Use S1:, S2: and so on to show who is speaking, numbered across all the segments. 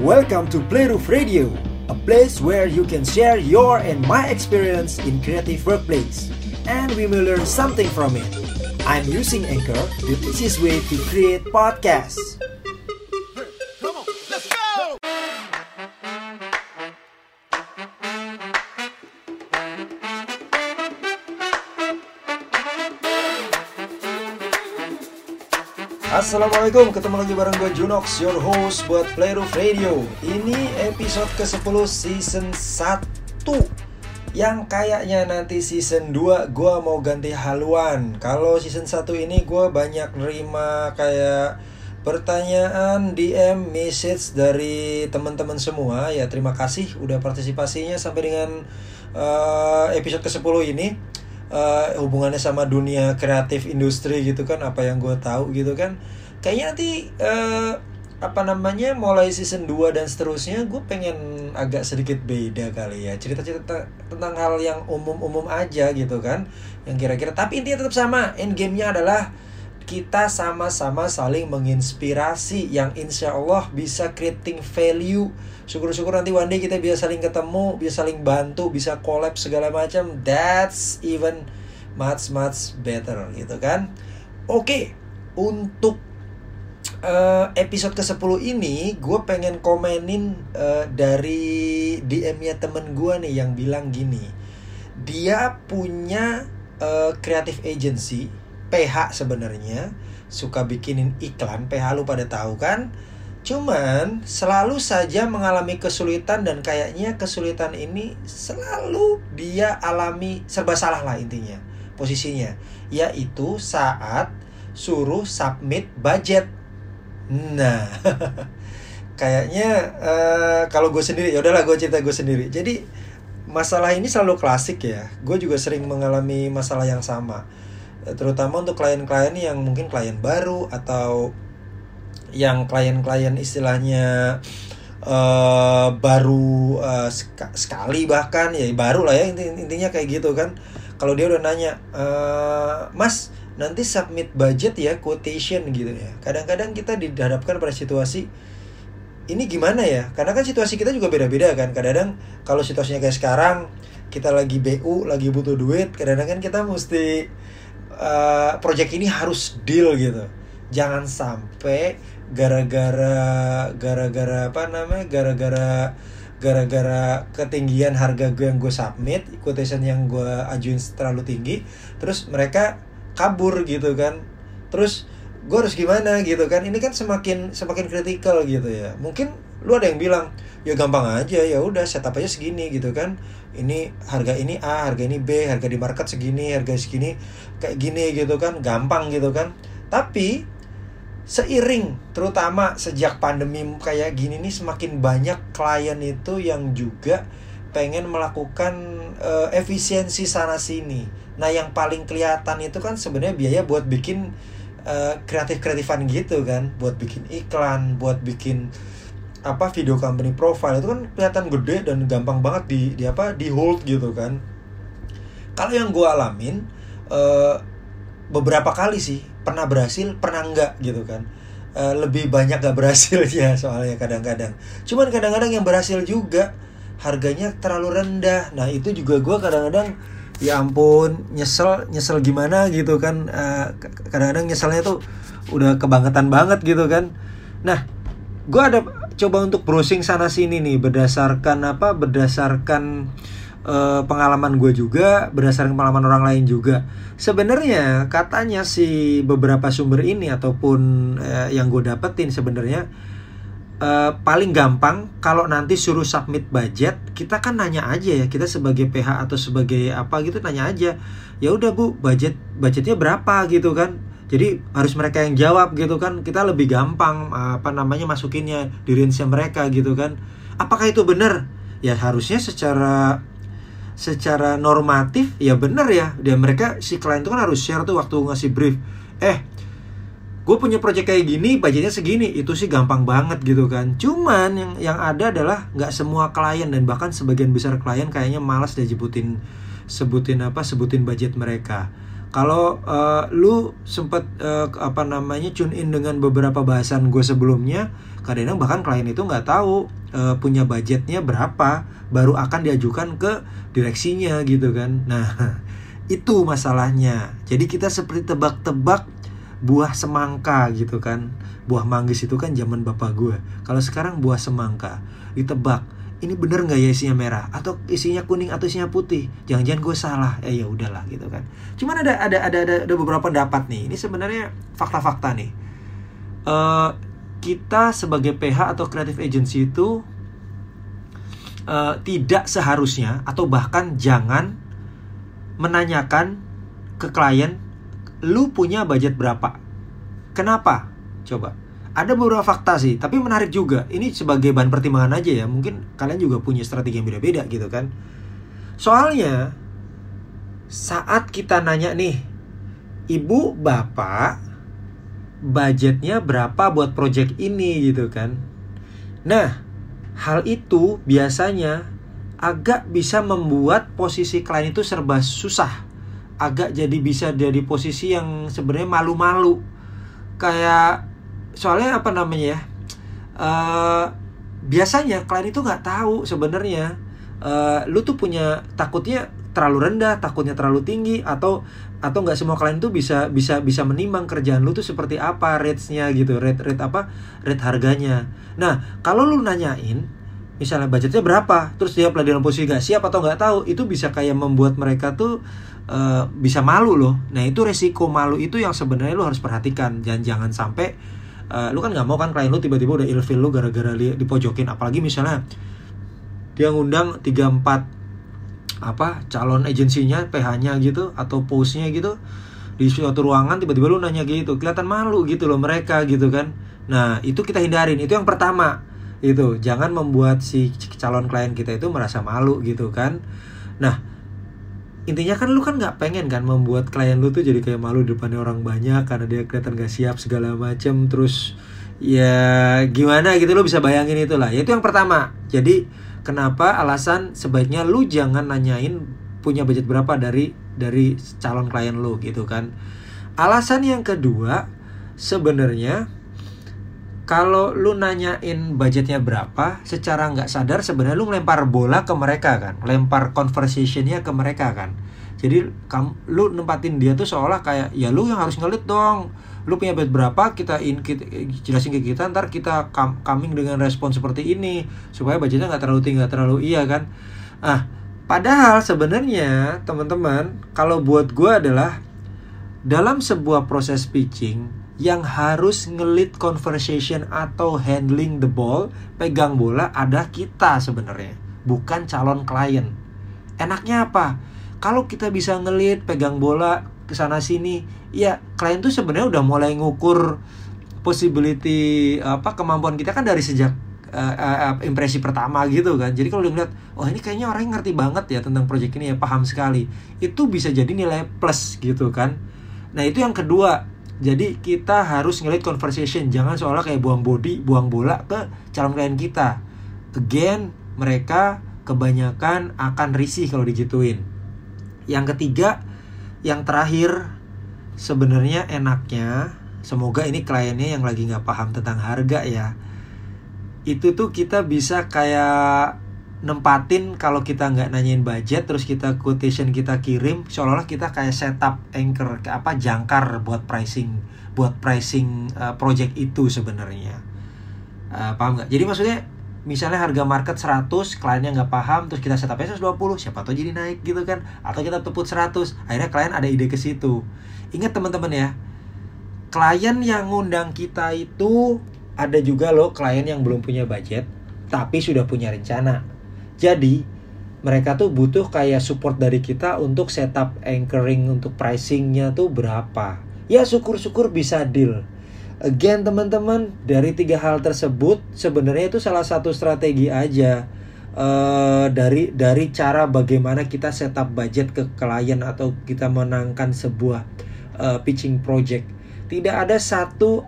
S1: Welcome to Playroof Radio, a place where you can share your and my experience in creative workplace, and we will learn something from it. I'm using Anchor, the easiest way to create podcasts. Assalamualaikum, ketemu lagi bareng gue Junox, your host buat Playroof Radio. Ini episode ke-10 season 1 Yang kayaknya nanti season 2 gue mau ganti haluan. Kalau season 1 ini gue banyak nerima kayak pertanyaan DM message dari teman-teman semua. Ya terima kasih udah partisipasinya sampai dengan uh, episode ke-10 ini uh, hubungannya sama dunia kreatif industri gitu kan apa yang gue tahu gitu kan. Kayaknya nanti uh, apa namanya mulai season 2 dan seterusnya gue pengen agak sedikit beda kali ya. Cerita-cerita tentang hal yang umum-umum aja gitu kan yang kira-kira. Tapi intinya tetap sama end gamenya adalah kita sama-sama saling menginspirasi yang insya Allah bisa creating value. Syukur-syukur nanti one day kita bisa saling ketemu bisa saling bantu bisa collab segala macam. That's even much much better gitu kan? Oke okay, untuk uh, episode ke-10 ini gue pengen komenin uh, dari DM-nya temen gue nih yang bilang gini. Dia punya uh, creative agency PH sebenarnya suka bikinin iklan PH lu pada tahu kan? Cuman selalu saja mengalami kesulitan dan kayaknya kesulitan ini selalu dia alami serba salah lah intinya posisinya. Yaitu saat suruh submit budget. Nah kayaknya uh, kalau gue sendiri ya udahlah gue cerita gue sendiri. Jadi masalah ini selalu klasik ya. Gue juga sering mengalami masalah yang sama terutama untuk klien-klien yang mungkin klien baru atau yang klien-klien istilahnya uh, baru uh, sek sekali bahkan ya baru lah ya intinya kayak gitu kan. Kalau dia udah nanya uh, mas nanti submit budget ya quotation gitu ya. Kadang-kadang kita dihadapkan pada situasi ini gimana ya? Karena kan situasi kita juga beda-beda kan. Kadang-kadang kalau situasinya kayak sekarang kita lagi BU lagi butuh duit kadang-kadang kan kita mesti uh, project ini harus deal gitu. Jangan sampai gara-gara gara-gara apa namanya gara-gara gara-gara ketinggian harga gue yang gue submit quotation yang gue ajuin terlalu tinggi terus mereka kabur gitu kan. Terus gue harus gimana gitu kan? Ini kan semakin semakin kritikal gitu ya. Mungkin lu ada yang bilang ya gampang aja ya udah setup aja segini gitu kan. Ini harga ini A harga ini B harga di market segini harga segini kayak gini gitu kan. Gampang gitu kan. Tapi seiring terutama sejak pandemi kayak gini nih semakin banyak klien itu yang juga pengen melakukan uh, efisiensi sana sini. Nah yang paling kelihatan itu kan sebenarnya biaya buat bikin uh, kreatif kreatifan gitu kan. Buat bikin iklan buat bikin apa video company profile itu kan kelihatan gede dan gampang banget di, di apa di hold gitu kan. Kalau yang gue alamin uh, beberapa kali sih pernah berhasil pernah enggak gitu kan. Uh, lebih banyak gak berhasil ya soalnya kadang-kadang. Cuman kadang-kadang yang berhasil juga harganya terlalu rendah. Nah itu juga gue kadang-kadang ya ampun nyesel nyesel gimana? gitu kan. Uh, kadang-kadang nyeselnya tuh udah kebangetan banget gitu kan. Nah gue ada coba untuk browsing sana sini nih berdasarkan apa? Berdasarkan uh, pengalaman gue juga berdasarkan pengalaman orang lain juga. Sebenarnya katanya si beberapa sumber ini ataupun uh, yang gue dapetin sebenarnya uh, paling gampang kalau nanti suruh submit budget kita kan nanya aja ya kita sebagai PH atau sebagai apa gitu nanya aja. Ya udah bu budget budgetnya berapa gitu kan jadi harus mereka yang jawab gitu kan. Kita lebih gampang apa namanya masukinnya di range mereka gitu kan. Apakah itu benar? Ya harusnya secara secara normatif ya benar ya. Dia mereka si klien itu kan harus share tuh waktu ngasih brief. Eh gue punya project kayak gini budgetnya segini. Itu sih gampang banget gitu kan. Cuman yang yang ada adalah nggak semua klien dan bahkan sebagian besar klien kayaknya malas deh sebutin sebutin apa sebutin budget mereka kalau uh, lu sempet uh, apa namanya tune in dengan beberapa bahasan gue sebelumnya kadang bahkan klien itu nggak tahu uh, punya budgetnya berapa baru akan diajukan ke direksinya gitu kan. Nah itu masalahnya. Jadi kita seperti tebak-tebak buah semangka gitu kan. Buah manggis itu kan zaman bapak gue kalau sekarang buah semangka ditebak ini bener nggak ya isinya merah? Atau isinya kuning atau isinya putih? Jangan-jangan gue salah. Eh ya udahlah gitu kan. Cuman ada ada ada ada, ada beberapa pendapat nih. Ini sebenarnya fakta-fakta nih. Uh, kita sebagai PH atau creative agency itu uh, tidak seharusnya atau bahkan jangan menanyakan ke klien lu punya budget berapa? Kenapa? Coba ada beberapa fakta sih, tapi menarik juga. Ini sebagai bahan pertimbangan aja ya. Mungkin kalian juga punya strategi yang beda-beda gitu kan. Soalnya saat kita nanya nih, ibu bapak budgetnya berapa buat project ini gitu kan. Nah, hal itu biasanya agak bisa membuat posisi klien itu serba susah. Agak jadi bisa jadi posisi yang sebenarnya malu-malu. Kayak soalnya apa namanya ya uh, biasanya klien itu nggak tahu sebenarnya uh, lu tuh punya takutnya terlalu rendah takutnya terlalu tinggi atau atau nggak semua klien tuh bisa bisa bisa menimbang kerjaan lu tuh seperti apa ratesnya gitu rate rate apa rate harganya. Nah kalau lu nanyain misalnya budgetnya berapa terus dia dalam posisi gak siap atau nggak tahu itu bisa kayak membuat mereka tuh uh, bisa malu loh. Nah itu resiko malu itu yang sebenarnya lu harus perhatikan. Jangan jangan sampai uh, lu kan nggak mau kan klien lu tiba-tiba udah ilfil lu gara-gara li dipojokin. Apalagi misalnya dia ngundang 34 apa calon agensinya PH-nya gitu atau postnya gitu di suatu ruangan tiba-tiba lu nanya gitu kelihatan malu gitu loh mereka gitu kan. Nah itu kita hindarin. Itu yang pertama itu jangan membuat si calon klien kita itu merasa malu gitu kan. Nah intinya kan lu kan nggak pengen kan membuat klien lu tuh jadi kayak malu di depannya orang banyak karena dia kelihatan gak siap segala macem terus ya gimana gitu lu bisa bayangin itulah. Ya itu yang pertama. Jadi kenapa alasan sebaiknya lu jangan nanyain punya budget berapa dari dari calon klien lu gitu kan. Alasan yang kedua sebenarnya kalau lu nanyain budgetnya berapa, secara nggak sadar sebenarnya lu ngelempar bola ke mereka kan, lempar conversationnya ke mereka kan. Jadi kamu lu nempatin dia tuh seolah kayak ya lu yang harus ngelit dong. Lu punya budget berapa? Kita in kita, jelasin ke kita ntar kita coming dengan respon seperti ini supaya budgetnya nggak terlalu tinggi, gak terlalu iya kan. Ah, padahal sebenarnya teman-teman kalau buat gue adalah dalam sebuah proses pitching yang harus ngelit conversation atau handling the ball, pegang bola ada kita sebenarnya, bukan calon klien. Enaknya apa? Kalau kita bisa ngelit, pegang bola ke sana sini, ya klien tuh sebenarnya udah mulai ngukur possibility apa kemampuan kita kan dari sejak uh, uh, impresi pertama gitu kan. Jadi kalau ngeliat, oh ini kayaknya orang yang ngerti banget ya tentang project ini ya paham sekali. Itu bisa jadi nilai plus gitu kan. Nah itu yang kedua jadi kita harus ngeliat conversation, jangan seolah kayak buang body, buang bola ke calon klien kita. Again, mereka kebanyakan akan risih kalau digituin. Yang ketiga, yang terakhir, sebenarnya enaknya, semoga ini kliennya yang lagi nggak paham tentang harga ya. Itu tuh kita bisa kayak nempatin kalau kita nggak nanyain budget terus kita quotation kita kirim seolah-olah kita kayak setup anchor kayak apa jangkar buat pricing buat pricing uh, project itu sebenarnya. Uh, paham nggak? Jadi maksudnya misalnya harga market 100 kliennya nggak paham terus kita setupnya 120 siapa tahu jadi naik gitu kan? Atau kita teput 100 akhirnya klien ada ide ke situ. Ingat teman-teman ya klien yang ngundang kita itu ada juga loh klien yang belum punya budget tapi sudah punya rencana jadi mereka tuh butuh kayak support dari kita untuk setup anchoring untuk pricingnya tuh berapa. Ya syukur-syukur bisa deal. Again teman-teman dari tiga hal tersebut sebenarnya itu salah satu strategi aja uh, dari dari cara bagaimana kita setup budget ke klien atau kita menangkan sebuah uh, pitching project. Tidak ada satu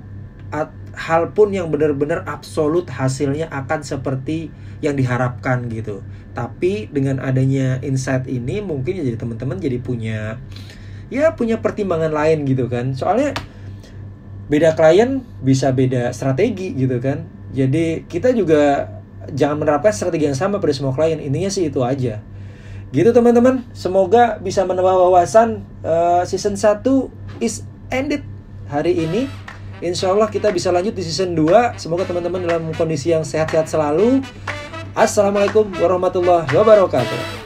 S1: hal pun yang benar-benar absolut hasilnya akan seperti yang diharapkan gitu. Tapi dengan adanya insight ini mungkin ya jadi teman-teman jadi punya ya punya pertimbangan lain gitu kan. Soalnya beda klien bisa beda strategi gitu kan. Jadi kita juga jangan menerapkan strategi yang sama pada semua klien. Intinya sih itu aja. Gitu teman-teman. Semoga bisa menambah wawasan uh, season 1 is ended hari ini Insya Allah kita bisa lanjut di season 2 Semoga teman-teman dalam kondisi yang sehat-sehat selalu. Assalamualaikum warahmatullahi wabarakatuh